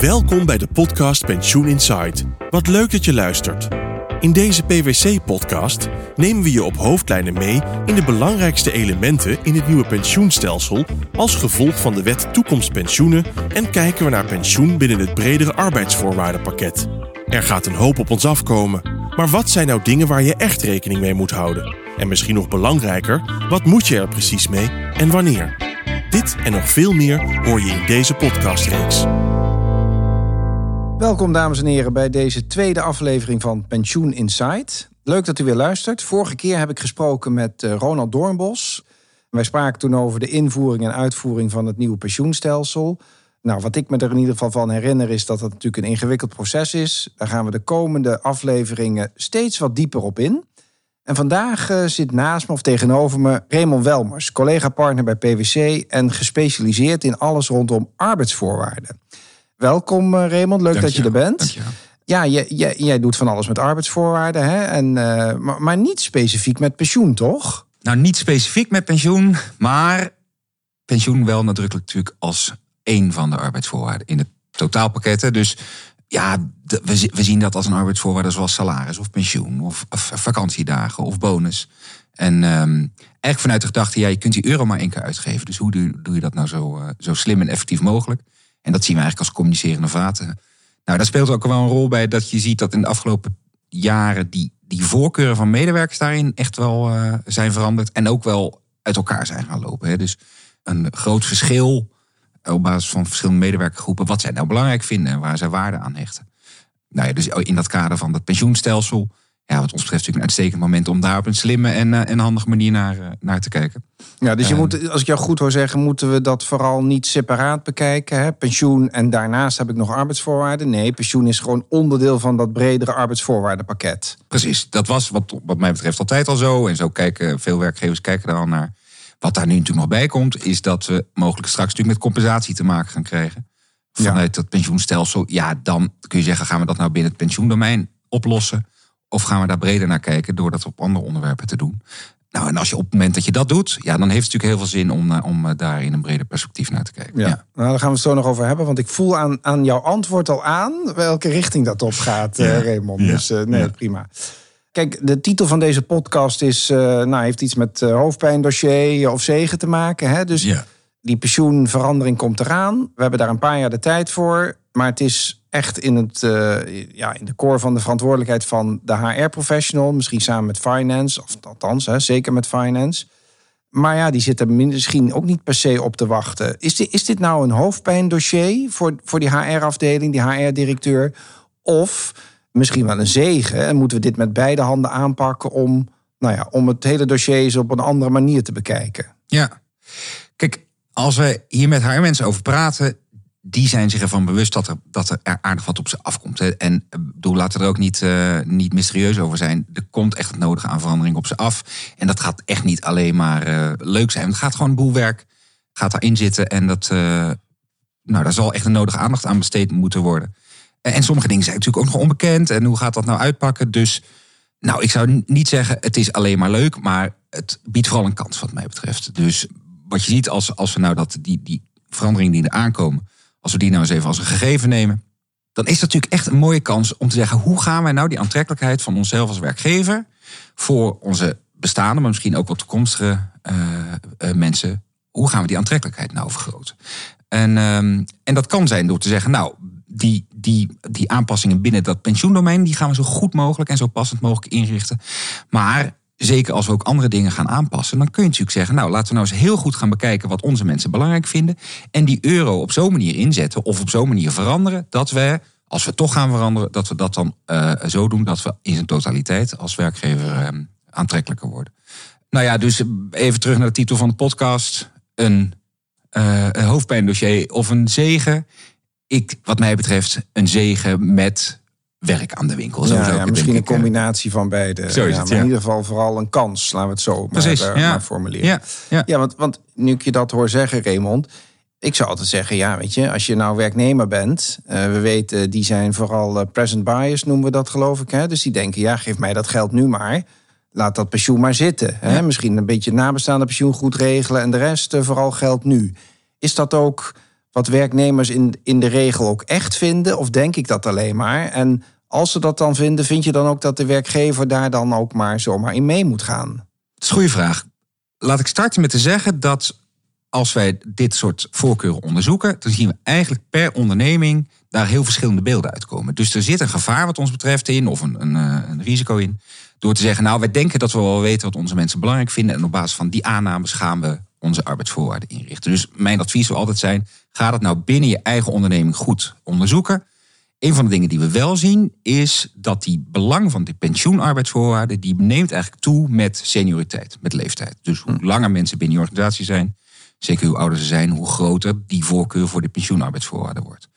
Welkom bij de podcast Pensioen Insight. Wat leuk dat je luistert. In deze PwC-podcast nemen we je op hoofdlijnen mee in de belangrijkste elementen in het nieuwe pensioenstelsel als gevolg van de wet toekomstpensioenen en kijken we naar pensioen binnen het bredere arbeidsvoorwaardenpakket. Er gaat een hoop op ons afkomen, maar wat zijn nou dingen waar je echt rekening mee moet houden? En misschien nog belangrijker, wat moet je er precies mee en wanneer? Dit en nog veel meer hoor je in deze podcastreeks. Welkom dames en heren bij deze tweede aflevering van Pensioen Insight. Leuk dat u weer luistert. Vorige keer heb ik gesproken met eh, Ronald Doornbos. Wij spraken toen over de invoering en uitvoering van het nieuwe pensioenstelsel. Nou, wat ik me er in ieder geval van herinner is dat dat natuurlijk een ingewikkeld proces is. Daar gaan we de komende afleveringen steeds wat dieper op in. En vandaag uh, zit naast me of tegenover me Raymond Welmers, collega-partner bij PwC en gespecialiseerd in alles rondom arbeidsvoorwaarden. Welkom uh, Raymond, leuk Dank dat je, er bent. Ja, jij, jij, jij doet van alles met arbeidsvoorwaarden, hè? En, uh, maar, maar niet specifiek met pensioen, toch? Nou, niet specifiek met pensioen, maar pensioen wel nadrukkelijk natuurlijk als één van de arbeidsvoorwaarden in het totaalpakket. Dus ja, we, we, zien dat als een arbeidsvoorwaarde zoals salaris of pensioen of, of vakantiedagen of bonus. En um, eigenlijk vanuit de gedachte, ja, je kunt die euro maar één keer uitgeven. Dus hoe doe, doe je dat nou zo, uh, zo slim en effectief mogelijk? En dat zien we eigenlijk als communicerende vaten. Nou, daar speelt ook wel een rol bij dat je ziet dat in de afgelopen jaren die, die voorkeuren van medewerkers daarin echt wel uh, zijn veranderd. En ook wel uit elkaar zijn gaan lopen. Hè. Dus een groot verschil op basis van verschillende medewerkergroepen. Wat zij nou belangrijk vinden en waar zij waarde aan hechten. Nou ja, dus in dat kader van dat pensioenstelsel. Ja, wat ons betreft natuurlijk een uitstekend moment om daar op een slimme en, uh, en handige manier naar, uh, naar te kijken. Ja, dus je uh, moet, als ik jou goed hoor zeggen, moeten we dat vooral niet separaat bekijken. Hè? Pensioen en daarnaast heb ik nog arbeidsvoorwaarden. Nee, pensioen is gewoon onderdeel van dat bredere arbeidsvoorwaardenpakket. Precies, dat was wat, wat mij betreft altijd al zo. En zo kijken veel werkgevers kijken daar al naar. Wat daar nu natuurlijk nog bij komt, is dat we mogelijk straks natuurlijk met compensatie te maken gaan krijgen. Vanuit ja. dat pensioenstelsel. Ja, dan kun je zeggen, gaan we dat nou binnen het pensioendomein oplossen? Of gaan we daar breder naar kijken door dat op andere onderwerpen te doen? Nou, en als je op het moment dat je dat doet, ja, dan heeft het natuurlijk heel veel zin om, om daar in een breder perspectief naar te kijken. Ja. ja. Nou, daar gaan we het zo nog over hebben, want ik voel aan, aan jouw antwoord al aan welke richting dat op gaat, ja. uh, Raymond. Ja. Dus uh, nee, prima. Kijk, de titel van deze podcast is, uh, nou, heeft iets met hoofdpijndossier of zegen te maken. Hè? Dus die pensioenverandering komt eraan. We hebben daar een paar jaar de tijd voor. Maar het is echt in, het, uh, ja, in de core van de verantwoordelijkheid van de HR-professional. Misschien samen met finance, of althans, hè, zeker met finance. Maar ja, die zitten misschien ook niet per se op te wachten. Is dit, is dit nou een hoofdpijndossier voor, voor die HR-afdeling, die HR-directeur? Of misschien wel een zegen? En moeten we dit met beide handen aanpakken om, nou ja, om het hele dossier eens op een andere manier te bekijken? Ja, kijk, als we hier met HR-mensen over praten, die zijn zich ervan bewust dat er, dat er aardig wat op ze afkomt. En bedoel, laten we er ook niet, uh, niet mysterieus over zijn. Er komt echt het nodige aan verandering op ze af. En dat gaat echt niet alleen maar uh, leuk zijn. Het gaat gewoon een boel werk gaat daarin zitten. En dat, nou, daar zal echt een nodige aandacht aan besteed moeten worden. En sommige dingen zijn natuurlijk ook nog onbekend. En hoe gaat dat nou uitpakken? Dus nou, ik zou niet zeggen het is alleen maar leuk. Maar het biedt vooral een kans wat mij betreft. Dus wat je ziet als, als we nou dat, die, die veranderingen die er aankomen als we die nou eens even als een gegeven nemen, dan is dat natuurlijk echt een mooie kans om te zeggen: hoe gaan wij nou die aantrekkelijkheid van onszelf als werkgever voor onze bestaande, maar misschien ook wat toekomstige uh, uh, mensen, hoe gaan we die aantrekkelijkheid nou vergroten? En, um, en dat kan zijn door te zeggen: nou, die, die, die aanpassingen binnen dat pensioendomein, die gaan we zo goed mogelijk en zo passend mogelijk inrichten. Maar zeker als we ook andere dingen gaan aanpassen, dan kun je natuurlijk zeggen, nou laten we nou eens heel goed gaan bekijken wat onze mensen belangrijk vinden. En die euro op zo'n manier inzetten of op zo'n manier veranderen, dat we, als we toch gaan veranderen, dat we dat dan uh, zo doen dat we in zijn totaliteit als werkgever uh, aantrekkelijker worden. Nou ja, dus even terug naar de titel van de podcast. Een, uh, een hoofdpijndossier of een zegen. Ik, wat mij betreft, een zegen met werk aan de winkel. Zo ja, ja misschien een combinatie van beide. Zo is ja, het, maar in ieder geval vooral een kans, laten we het zo Precies, maar, ja. maar formuleren. Ja, ja. want, want nu ik je dat hoor zeggen, Raymond... Ik zou altijd zeggen, ja, weet je, als je nou werknemer bent... Uh, we weten, die zijn vooral uh, present bias, noemen we dat geloof ik. Hè? Dus die denken, ja, geef mij dat geld nu maar. Laat dat pensioen maar zitten. Hè? Misschien een beetje nabestaande pensioen goed regelen... en de rest uh, vooral geld nu. Is dat ook wat werknemers in, in de regel ook echt vinden? Of denk ik dat alleen maar? En als ze dat dan vinden, vind je dan ook dat de werkgever daar dan ook maar zomaar in mee moet gaan? Dat is een goede vraag. Laat ik starten met te zeggen dat als wij dit soort voorkeuren onderzoeken, dan zien we eigenlijk per onderneming daar heel verschillende beelden uitkomen. Dus er zit een gevaar wat ons betreft in, of een, een, eh, een risico in. Door te zeggen, nou, wij denken dat we wel weten wat onze mensen belangrijk vinden. En op basis van die aannames gaan we onze arbeidsvoorwaarden inrichten. Dus mijn advies zou altijd zijn: ga dat nou binnen je eigen onderneming goed onderzoeken. Een van de dingen die we wel zien is dat die belang van die pensioenarbeidsvoorwaarden die neemt eigenlijk toe met senioriteit, met leeftijd. Dus hoe langer mensen binnen je organisatie zijn, zeker hoe ouder ze zijn, hoe groter die voorkeur voor de pensioenarbeidsvoorwaarden wordt.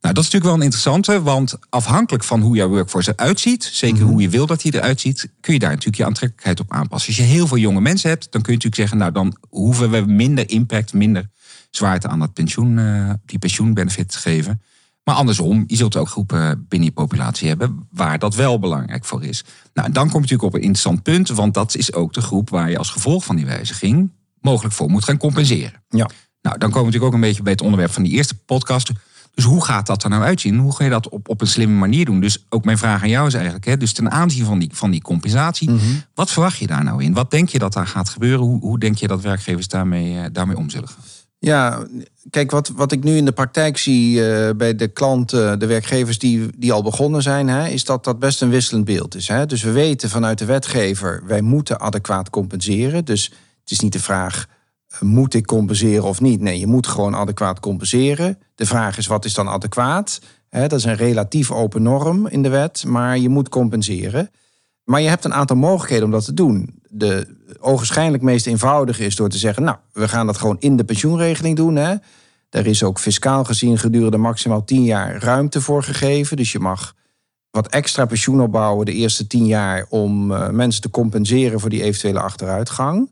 Nou, dat is natuurlijk wel een interessante, want afhankelijk van hoe jouw workforce eruit ziet, zeker mhm. hoe je wil dat hij eruit ziet, kun je daar natuurlijk je aantrekkelijkheid op aanpassen. Als je heel veel jonge mensen hebt, dan kun je natuurlijk zeggen, nou dan hoeven we minder impact, minder zwaarte aan dat pensioen, uh, die pensioenbenefit te geven. Maar andersom, je zult ook groepen binnen je populatie hebben waar dat wel belangrijk voor is. Nou, en dan kom je natuurlijk op een interessant punt, want dat is ook de groep waar je als gevolg van die wijziging mogelijk voor moet gaan compenseren. Ja. Nou, dan komen we natuurlijk ook een beetje bij het onderwerp van die eerste podcast. Dus hoe gaat dat er nou uitzien? Hoe ga je dat op, op een slimme manier doen? Dus ook mijn vraag aan jou is eigenlijk, hè, dus ten aanzien van die, van die compensatie, mhm. wat verwacht je daar nou in? Wat denk je dat daar gaat gebeuren? Hoe, hoe denk je dat werkgevers daarmee, uh, daarmee om zullen gaan? Ja, kijk, wat, wat ik nu in de praktijk zie uh, bij de klanten, de werkgevers die, die al begonnen zijn, hè, is dat dat best een wisselend beeld is. Hè? Dus we weten vanuit de wetgever, wij moeten adequaat compenseren. Dus het is niet de vraag, moet ik compenseren of niet? Nee, je moet gewoon adequaat compenseren. De vraag is, wat is dan adequaat? dat is een relatief open norm in de wet, maar je moet compenseren. Maar je hebt een aantal mogelijkheden om dat te doen. De ogenschijnlijk meest eenvoudige is door te zeggen: Nou, we gaan dat gewoon in de pensioenregeling doen. Hè. Daar is ook fiscaal gezien gedurende maximaal 10 jaar ruimte voor gegeven. Dus je mag wat extra pensioen opbouwen de eerste 10 jaar om uh, mensen te compenseren voor die eventuele achteruitgang.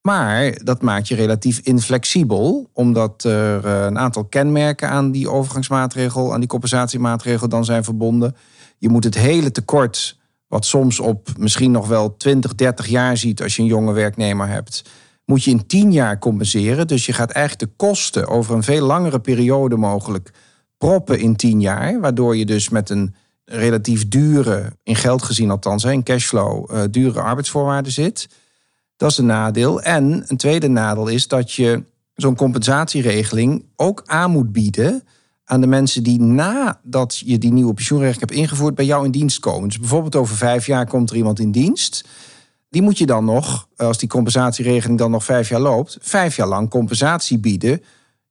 Maar dat maakt je relatief inflexibel, omdat er eh, een aantal kenmerken aan die overgangsmaatregel, aan die compensatiemaatregel dan zijn verbonden. Je moet het hele tekort, wat soms op misschien nog wel 20, 30 jaar ziet als je een jonge werknemer hebt, moet je in 10 jaar compenseren. Dus je gaat eigenlijk de kosten over een veel langere periode mogelijk proppen in 10 jaar, waardoor je dus met een relatief dure, in geld gezien althans, in cashflow, uh, dure arbeidsvoorwaarden zit. Dat is een nadeel. En een tweede nadeel is dat je zo'n compensatieregeling ook aan moet bieden aan de mensen die nadat je die nieuwe pensioenregeling hebt ingevoerd bij jou in dienst komen. Dus bijvoorbeeld over vijf jaar komt er iemand in dienst. Die moet je dan nog, als die compensatieregeling dan nog vijf jaar loopt, vijf jaar lang compensatie bieden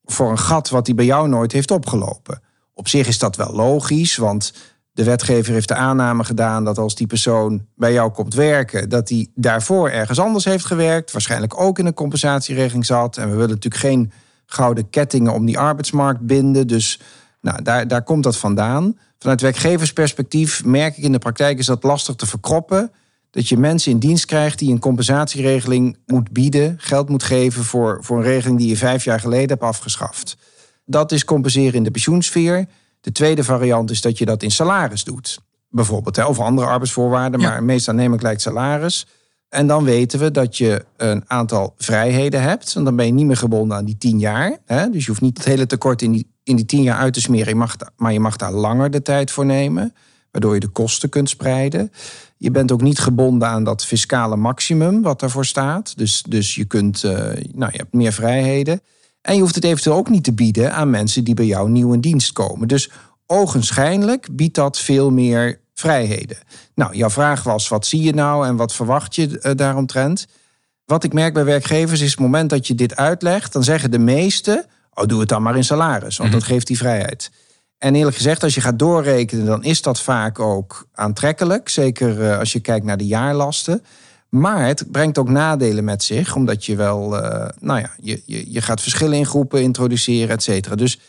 voor een gat wat hij bij jou nooit heeft opgelopen. Op zich is dat wel logisch, want de wetgever heeft de aanname gedaan dat als die persoon bij jou komt werken, dat hij daarvoor ergens anders heeft gewerkt, waarschijnlijk ook in een compensatieregeling zat. En we willen natuurlijk geen gouden kettingen om die arbeidsmarkt binden. Dus nou, daar, daar komt dat vandaan. Vanuit werkgeversperspectief merk ik in de praktijk is dat lastig te verkroppen. Dat je mensen in dienst krijgt die een compensatieregeling moet bieden, geld moet geven voor, voor een regeling die je vijf jaar geleden hebt afgeschaft. Dat is compenseren in de pensioensfeer. De tweede variant is dat je dat in salaris doet. Bijvoorbeeld, of andere arbeidsvoorwaarden, maar meest aannemelijk lijkt salaris. En dan weten we dat je een aantal vrijheden hebt. Want dan ben je niet meer gebonden aan die tien jaar. Hè? Dus je hoeft niet het hele tekort in die, in die tien jaar uit te smeren. Je mag, maar je mag daar langer de tijd voor nemen. Waardoor je de kosten kunt spreiden. Je bent ook niet gebonden aan dat fiscale maximum wat daarvoor staat. Dus, dus je, kunt, uh, nou, je hebt meer vrijheden. En je hoeft het eventueel ook niet te bieden aan mensen die bij jou nieuw in dienst komen. Dus ogenschijnlijk biedt dat veel meer vrijheden. Nou, jouw vraag was: wat zie je nou en wat verwacht je uh, daaromtrent? Wat ik merk bij werkgevers is: het moment dat je dit uitlegt, dan zeggen de meesten: oh, doe het dan maar in salaris, want dat mhm. geeft die vrijheid. En eerlijk gezegd, als je gaat doorrekenen, dan is dat vaak ook aantrekkelijk. Zeker uh, als je kijkt naar de jaarlasten. Maar het brengt ook nadelen met zich, omdat je wel, uh, nou ja, je, je, je gaat verschillen in groepen introduceren, et cetera. Dus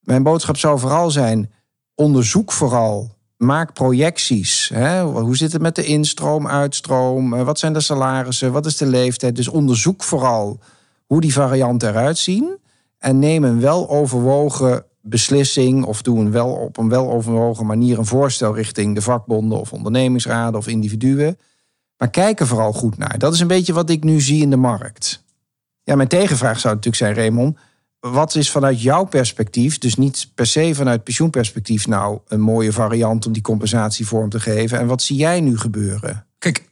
mijn boodschap zou vooral zijn: onderzoek vooral. Maak projecties. Hè? Hoe zit het met de instroom, uitstroom? Eh, wat zijn de salarissen? Wat is de leeftijd? Dus onderzoek vooral hoe die varianten eruit zien. En neem een weloverwogen beslissing of doe een wel, op een weloverwogen manier een voorstel richting de vakbonden of ondernemingsraden of individuen. Maar kijk er vooral goed naar. Dat is een beetje wat ik nu zie in de markt. Ja, mijn tegenvraag zou natuurlijk zijn, Raymond. wat is vanuit jouw perspectief, dus niet per se vanuit pensioenperspectief, nou een mooie variant om die compensatie vorm te geven? En wat zie jij nu gebeuren? Kijk,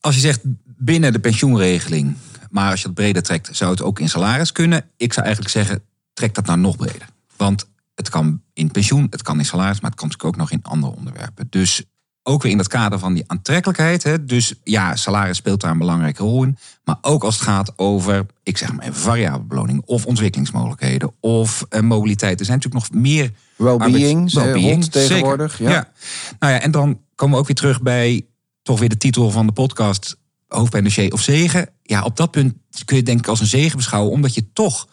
als je zegt binnen de pensioenregeling, maar als je het breder trekt, zou het ook in salaris kunnen. Ik zou eigenlijk zeggen, trek dat nou nog breder. Want het kan in pensioen, het kan in salaris, maar het kan natuurlijk ook nog in andere onderwerpen. Dus ook weer in dat kader van die aantrekkelijkheid. Hè? Dus ja, salaris speelt daar een belangrijke rol in. Maar ook als het gaat over, ik zeg maar variabele beloning of ontwikkelingsmogelijkheden of uh, mobiliteit. Er zijn natuurlijk nog meer. Well-being, well tegenwoordig. Ja. ja. Nou ja, en dan komen we ook weer terug bij toch weer de titel van de podcast: hoofdpijn, dossier of zegen. Ja, op dat punt kun je denk ik als een zegen beschouwen, omdat je toch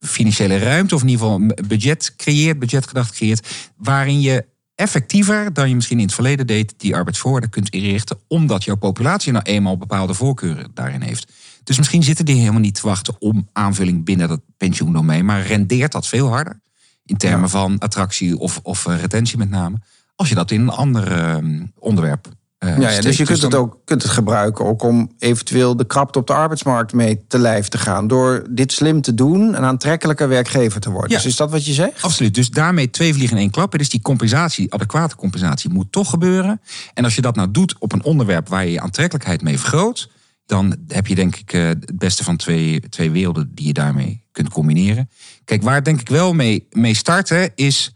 financiële ruimte of in ieder geval budget creëert, budgetgedacht creëert, waarin je effectiever dan je misschien in het verleden deed, die arbeidsvoorwaarden kunt inrichten, omdat jouw populatie nou eenmaal bepaalde voorkeuren daarin heeft. Dus misschien zitten die helemaal niet te wachten om aanvulling binnen dat pensioendomein, maar rendeert dat veel harder in termen van attractie of, of eh, retentie met name, als je dat in een ander ehm, onderwerp uh, ja, ja, dus je kunt het ook kunt het gebruiken ook om eventueel de krapte op de arbeidsmarkt mee te lijf te gaan. Door dit slim te doen, een aantrekkelijker werkgever te worden. Ja, dus is dat wat je zegt? Absoluut. Dus daarmee twee vliegen in één klap. Dus die compensatie, adequate compensatie, moet toch gebeuren. En als je dat nou doet op een onderwerp waar je je aantrekkelijkheid mee vergroot, dan heb je denk ik eh, het beste van twee, twee werelden die je daarmee kunt combineren. Kijk, waar denk ik wel mee, mee starten is,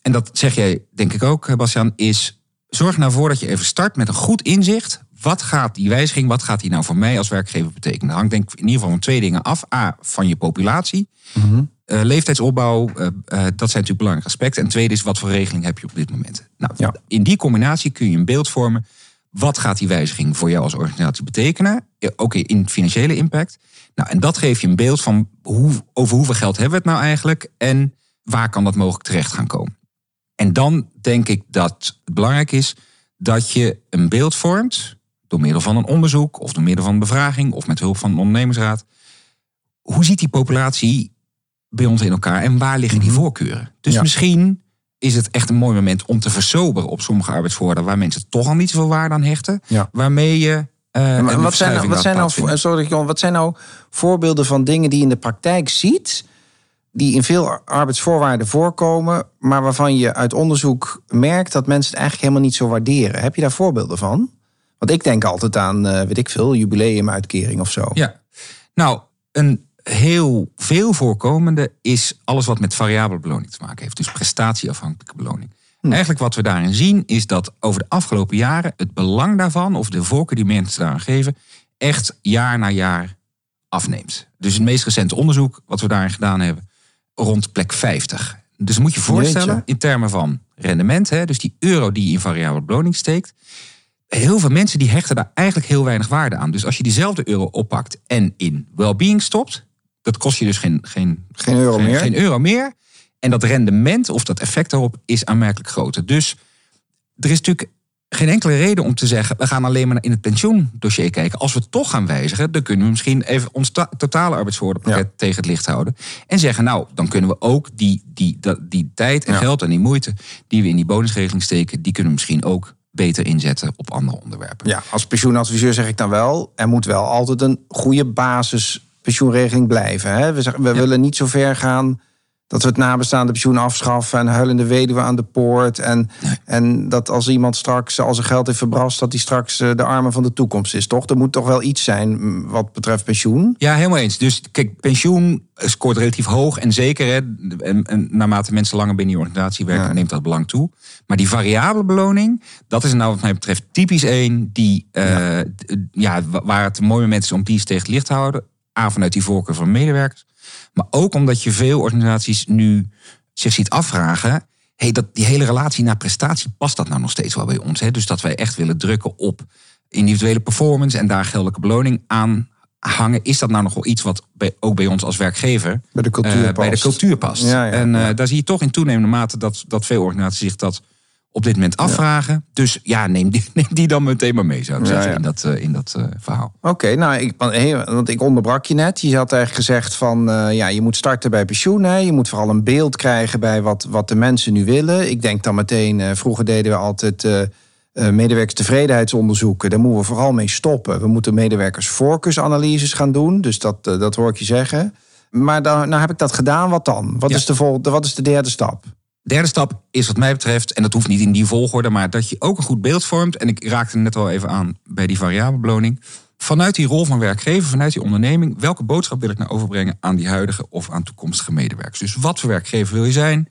en dat zeg jij denk ik ook, Bastian, is zorg nou voor dat je even start met een goed inzicht. Wat gaat die wijziging, wat gaat die nou voor mij als werkgever betekenen? Dat hangt denk ik in ieder geval van twee dingen af. A, van je populatie. Mm leeftijdsopbouw, uh, dat zijn natuurlijk belangrijke aspecten. En tweede is, wat voor regeling heb je op dit moment? Nou, In die combinatie kun je een beeld vormen. Wat gaat die wijziging voor jou als organisatie betekenen? Ook in financiële impact. Nou, en dat geeft je een beeld van hoe, over hoeveel geld hebben we het nou eigenlijk en waar kan dat mogelijk terecht gaan komen. En dan denk ik dat het belangrijk is dat je een beeld vormt, door middel van een onderzoek of door middel van een bevraging of met hulp van een ondernemersraad. Hoe ziet die populatie bij ons in elkaar en waar liggen die mhm. voorkeuren? Dus misschien is het echt een mooi moment om te versoberen op sommige arbeidsvoorwaarden waar mensen toch al niet zoveel waarde aan hechten. Waarmee je. Uh, wat, zijn, nou- wat, zijn nou, sorry, wat zijn nou voorbeelden van dingen die je in de praktijk ziet? Die in veel arbeidsvoorwaarden voorkomen, maar waarvan je uit onderzoek merkt dat mensen het eigenlijk helemaal niet zo waarderen. Heb je daar voorbeelden van? Want ik denk altijd aan, uh, weet ik veel, jubileumuitkering of zo. Ja, nou, een heel veel voorkomende is alles wat met variabele beloning te maken heeft. Dus prestatieafhankelijke beloning. Hm. Eigenlijk wat we daarin zien is dat over de afgelopen jaren het belang daarvan, of de voorkeur die mensen daaraan geven, echt jaar na jaar afneemt. Dus het meest recente onderzoek wat we daarin gedaan hebben, rond plek 50. Dus moet je voorstellen, in termen van rendement, hè, dus die euro die je in variabele beloning steekt. Heel veel mensen die hechten daar eigenlijk heel weinig waarde aan. Dus als je diezelfde euro oppakt en in well-being stopt, dat kost je dus geen, geen, geen, euro, meer. geen euro meer. En dat rendement of dat effect daarop is aanmerkelijk groter. Dus er is natuurlijk geen enkele reden om te zeggen, we gaan alleen maar in het pensioendossier kijken. Als we het toch gaan wijzigen, dan kunnen we misschien even ons totale arbeidsvoorwaardenpakket tegen het licht houden. En zeggen, nou, dan kunnen we ook die, die, die, die tijd en geld en die moeite die we in die bonusregeling steken, die kunnen we misschien ook beter inzetten op andere onderwerpen. Ja, als pensioenadviseur zeg ik dan wel, er moet wel altijd een goede basis pensioenregeling blijven. Hè? We, zeggen, we willen niet zo ver gaan dat we het nabestaande pensioen afschaffen en huilende weduwe aan de poort. En, en dat als iemand straks al zijn geld heeft verbrast, dat hij straks eh, de armen van de toekomst is, toch? Er moet toch wel iets zijn wat betreft pensioen? Ja, helemaal eens. Dus kijk, pensioen scoort relatief hoog en zeker. Hè, en, en naarmate mensen langer binnen die organisatie werken, neemt dat belang toe. Maar die variabele beloning, dat is nou wat mij betreft typisch één die, uh, ja. waar het een mooi moment is om die eens tegen het licht te houden. A, vanuit die voorkeur van medewerkers. Maar ook omdat je veel organisaties nu zich ziet afvragen. Hey, dat, die hele relatie naar prestatie, past dat nou nog steeds wel bij ons? Hè? Dus dat wij echt willen drukken op individuele performance en daar geldelijke beloning aan hangen. Is dat nou nog wel iets wat bij, ook bij ons als werkgever bij de cultuur uh, past? Bij de cultuur past. en uh, daar zie je toch in toenemende mate dat, dat veel organisaties zich dat op dit moment afvragen. Dus ja, neem die, neem die dan meteen maar mee, zou ik zeggen, in dat, uh, in dat uh, verhaal. Oké, nou, ik, want ik onderbrak je net. Je had eigenlijk gezegd van, uh, ja, je moet starten bij pensioen. Hè. Je moet vooral een beeld krijgen bij wat, wat de mensen nu willen. Ik denk dan meteen, vroeger deden we altijd medewerkerstevredenheidsonderzoeken. Daar moeten we vooral mee stoppen. We moeten medewerkersvoorkeursanalyses gaan doen. Dus dat, dat hoor ik je zeggen. Maar dan nou heb ik dat gedaan, wat dan? Wat, is de volgende, wat is de derde stap? Derde stap is wat mij betreft, en dat hoeft niet in die volgorde, maar dat je ook een goed beeld vormt. En ik raakte net al even aan bij die variabele beloning. Vanuit die rol van werkgever, vanuit die onderneming, welke boodschap wil ik nou overbrengen aan die huidige of aan toekomstige medewerkers? Dus wat voor werkgever wil je zijn?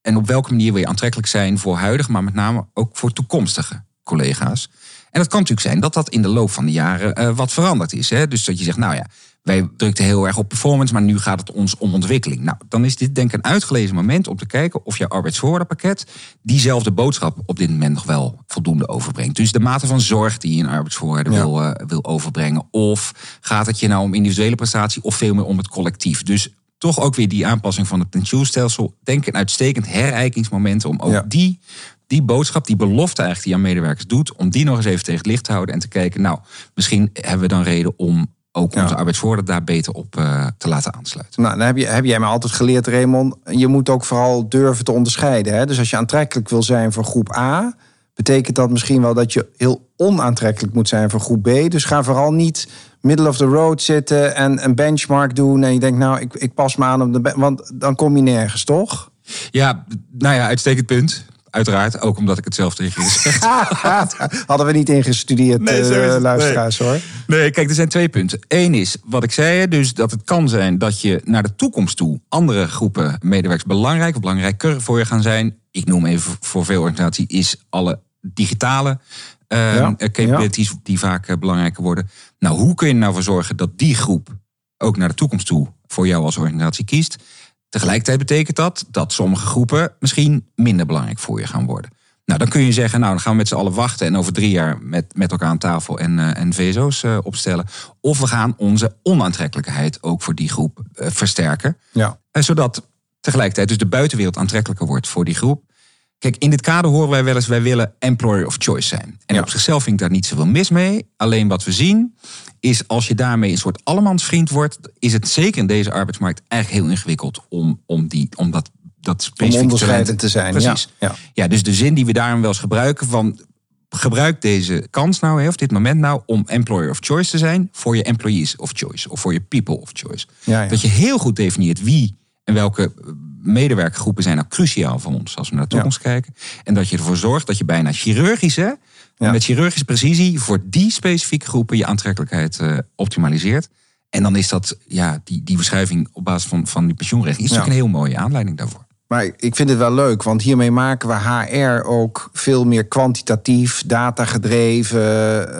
En op welke manier wil je aantrekkelijk zijn voor huidige, maar met name ook voor toekomstige collega's? En het kan natuurlijk zijn dat dat in de loop van de jaren eh, wat veranderd is. Hè? Dus dat je zegt, nou ja, wij drukten heel erg op performance, maar nu gaat het ons om ontwikkeling. Nou, dan is dit denk ik een uitgelezen moment om te kijken of jouw arbeidsvoorwaardenpakket diezelfde boodschap op dit moment nog wel voldoende overbrengt. Dus de mate van zorg die je in arbeidsvoorwaarden Ja. wil, eh, wil overbrengen. Of gaat het je nou om individuele prestatie of veel meer om het collectief? Dus toch ook weer die aanpassing van het pensioenstelsel. Denk ik een uitstekend herijkingsmoment om ook Ja. die, die boodschap, die belofte eigenlijk die aan medewerkers doet, om die nog eens even tegen het licht te houden en te kijken, nou, misschien hebben we dan reden om ook Ja. onze arbeidsvoorwaarden daar beter op eh, te laten aansluiten. Nou, dan heb, je, heb jij me altijd geleerd, Raymond. Je moet ook vooral durven te onderscheiden. Hè? Dus als je aantrekkelijk wil zijn voor groep A, betekent dat misschien wel dat je heel onaantrekkelijk moet zijn voor groep B. Dus ga vooral niet middle of the road zitten en een benchmark doen. En je denkt, nou, ik, ik pas me aan op de. Want dan kom je nergens, toch? Ja, nou ja, uitstekend punt. Uiteraard, ook omdat ik het zelf tegen je zeg. Hadden we niet ingestudeerd, Nee, nee, luisteraars hoor. Nee, kijk, er zijn twee punten. Eén is, wat ik zei, dus dat het kan zijn dat je naar de toekomst toe andere groepen medewerkers belangrijk of belangrijker voor je gaan zijn. Ik noem even voor veel organisaties is alle digitale eh, Ja, capabilities die vaak eh, belangrijker worden. Nou, hoe kun je er nou voor zorgen dat die groep ook naar de toekomst toe voor jou als organisatie kiest? Tegelijkertijd betekent dat dat sommige groepen misschien minder belangrijk voor je gaan worden. Nou, dan kun je zeggen, nou, dan gaan we met z'n allen wachten en over drie jaar met, met elkaar aan tafel en, eh, en VSO's eh, opstellen. Of we gaan onze onaantrekkelijkheid ook voor die groep eh, versterken. Ja. Zodat tegelijkertijd dus de buitenwereld aantrekkelijker wordt voor die groep. Kijk, in dit kader horen wij wel eens, wij willen employer of choice zijn. En Ja. op zichzelf vind ik daar niet zoveel mis mee. Alleen wat we zien, is als je daarmee een soort allemansvriend wordt, is het zeker in deze arbeidsmarkt eigenlijk heel ingewikkeld om, om, die, om dat, dat Om specifieke onderscheidend te zijn. Precies. Ja. Ja. Ja, dus de zin die we daarom wel eens gebruiken van gebruik deze kans nou, of dit moment nou, om employer of choice te zijn voor je employees of choice of voor je people of choice. Ja, ja. Dat je heel goed definieert wie en welke medewerkergroepen zijn nou cruciaal voor ons als we naar de toekomst kijken. En dat je ervoor zorgt dat je bijna chirurgisch, hè, Ja. met chirurgische precisie voor die specifieke groepen je aantrekkelijkheid eh, optimaliseert. En dan is dat, ja, die, die verschuiving op basis van, van die pensioenregeling is Ja. natuurlijk een heel mooie aanleiding daarvoor. Maar ik vind het wel leuk, want hiermee maken we HR ook veel meer kwantitatief, datagedreven.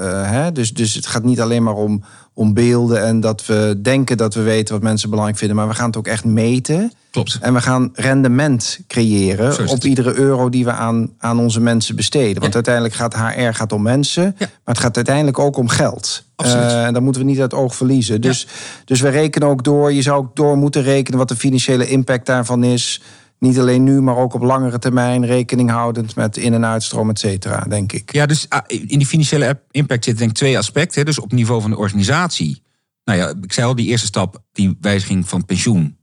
eh, hè? Dus, dus het gaat niet alleen maar om, om beelden en dat we denken dat we weten wat mensen belangrijk vinden, maar we gaan het ook echt meten. Klopt. En we gaan rendement creëren op iedere euro die we aan, aan onze mensen besteden. Want Ja. uiteindelijk gaat HR gaat om mensen, Ja. maar het gaat uiteindelijk ook om geld. Eh, en dat moeten we niet uit het oog verliezen. Dus, dus we rekenen ook door, je zou ook door moeten rekenen wat de financiële impact daarvan is. Niet alleen nu, maar ook op langere termijn, rekening houdend met in- en uitstroom, et cetera, denk ik. Ja, dus ah, in die financiële impact zitten denk ik twee aspecten. Dus op niveau van de organisatie. Nou ja, ik zei al, die eerste stap, die wijziging van pensioen.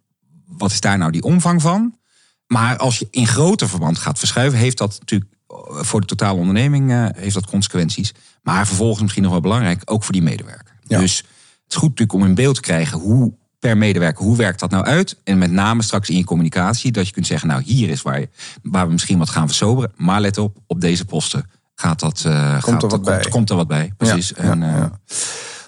Wat is daar nou die omvang van? Maar als je in groter verband gaat verschuiven, heeft dat natuurlijk eh, voor de totale onderneming eh, heeft dat consequenties. Maar vervolgens misschien nog wel belangrijk, ook voor die medewerker. Ja. Dus het is goed natuurlijk om in beeld te krijgen hoe per medewerker, hoe werkt dat nou uit? En met name straks in je communicatie, dat je kunt zeggen, nou hier is waar, je, waar we misschien wat gaan versoberen. Maar let op, op deze posten gaat dat, eh, gaat, er wat komt, bij. komt er wat bij. Precies. Ja, en, ja, eh, ja.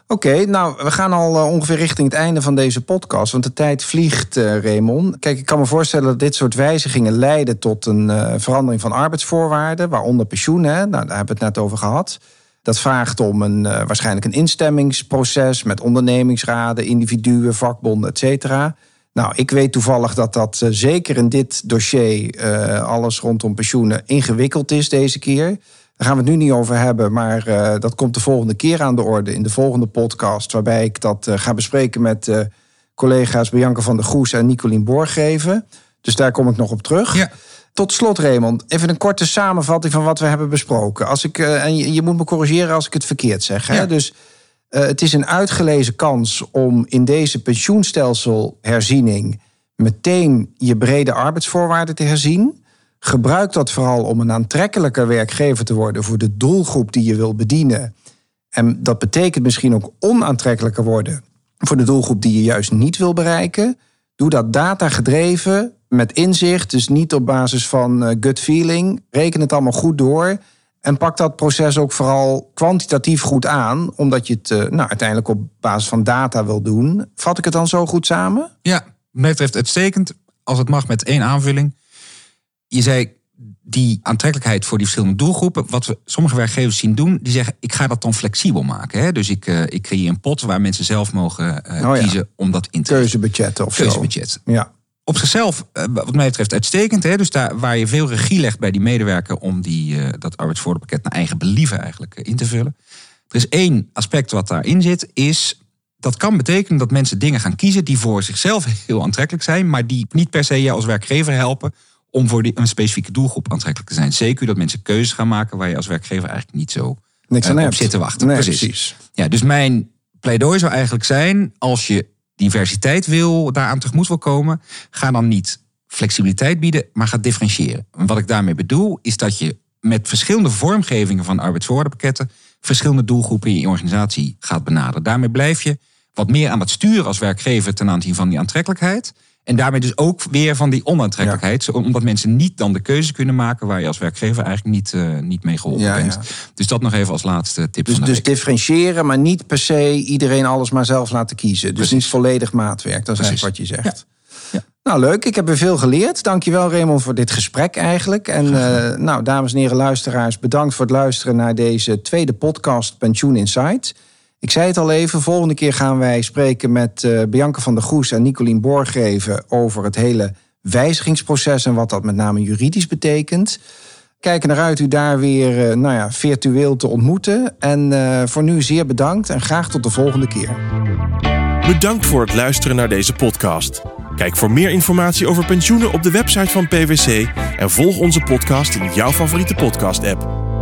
Oké, nou, we gaan al eh, ongeveer richting het einde van deze podcast. Want de tijd vliegt, Raymond. Kijk, ik kan me voorstellen dat dit soort wijzigingen leiden tot een verandering van arbeidsvoorwaarden, waaronder pensioen. Hè? Nou, daar hebben we het net over gehad. Dat vraagt om een, eh, waarschijnlijk een instemmingsproces met ondernemingsraden, individuen, vakbonden, et cetera. Nou, ik weet toevallig dat dat eh, zeker in dit dossier, eh, alles rondom pensioenen, ingewikkeld is deze keer. Daar gaan we het nu niet over hebben, maar dat komt de volgende keer aan de orde in de volgende podcast, waarbij ik dat ga bespreken met collega's Bianca van der Goes en Nicolien Borggeven. Dus daar kom ik nog op terug. Ja. Tot slot, Raymond, even een korte samenvatting van wat we hebben besproken. Als ik, eh, en je, je moet me corrigeren als ik het verkeerd zeg. Hè? Ja. Dus eh, het is een uitgelezen kans om in deze pensioenstelselherziening meteen je brede arbeidsvoorwaarden te herzien. Gebruik dat vooral om een aantrekkelijker werkgever te worden voor de doelgroep die je wil bedienen. En dat betekent misschien ook onaantrekkelijker worden voor de doelgroep die je juist niet wil bereiken. Doe dat data gedreven, met inzicht, dus niet op basis van uh, gut feeling. Reken het allemaal goed door. En pak dat proces ook vooral kwantitatief goed aan, omdat je het uh, nou, uiteindelijk op basis van data wil doen. Vat ik het dan zo goed samen? Ja, mij betreft uitstekend. Als het mag met één aanvulling. Je zei die aantrekkelijkheid voor die verschillende doelgroepen. Wat we sommige werkgevers zien doen, die zeggen: ik ga dat dan flexibel maken. Hè? Dus ik, uh, ik creëer een pot waar mensen zelf mogen uh, oh ja. kiezen om dat in te Keuzebudget of Keuzebudget. Zo. Ja. Op zichzelf, uh, wat mij betreft, uitstekend. Hè? Dus daar waar je veel regie legt bij die medewerker om die, dat arbeidsvoordeelpakket naar eigen believen eigenlijk in te vullen. Er is één aspect wat daarin zit, is dat kan betekenen dat mensen dingen gaan kiezen die voor zichzelf heel aantrekkelijk zijn, maar die niet per se je als werkgever helpen om voor die, een specifieke doelgroep aantrekkelijk te zijn. Zeker dat mensen keuzes gaan maken waar je als werkgever eigenlijk niet zo Niks aan uh, hebt. op zit te wachten. Nee, precies. precies. Ja, dus mijn pleidooi zou eigenlijk zijn, als je diversiteit wil, daaraan tegemoet wil komen, ga dan niet flexibiliteit bieden, maar ga differentiëren. En wat ik daarmee bedoel, is dat je met verschillende vormgevingen van arbeidsvoorwaardenpakketten verschillende doelgroepen in je organisatie gaat benaderen. Daarmee blijf je wat meer aan het sturen als werkgever ten aanzien van die aantrekkelijkheid. En daarmee dus ook weer van die onaantrekkelijkheid. Ja. Omdat mensen niet dan de keuze kunnen maken waar je als werkgever eigenlijk niet, uh, niet mee geholpen Ja, bent. ja. Dus dat nog even als laatste tip Dus, van de dus week. differentiëren, maar niet per se iedereen alles maar zelf laten kiezen. Dus Precies. niet volledig maatwerk. Dat is Precies. eigenlijk wat je zegt. Ja. Nou, leuk. Ik heb weer veel geleerd. Dankjewel, Raymond, voor dit gesprek eigenlijk. En eh, nou, dames en heren luisteraars, bedankt voor het luisteren naar deze tweede podcast Pensioen Insight. Ik zei het al even, volgende keer gaan wij spreken met eh, Bianca van der Goes en Nicolien Borgreven over het hele wijzigingsproces en wat dat met name juridisch betekent. Kijken naar uit u daar weer eh, nou ja, virtueel te ontmoeten. En eh, voor nu zeer bedankt en graag tot de volgende keer. Bedankt voor het luisteren naar deze podcast. Kijk voor meer informatie over pensioenen op de website van PwC en volg onze podcast in jouw favoriete podcast-app.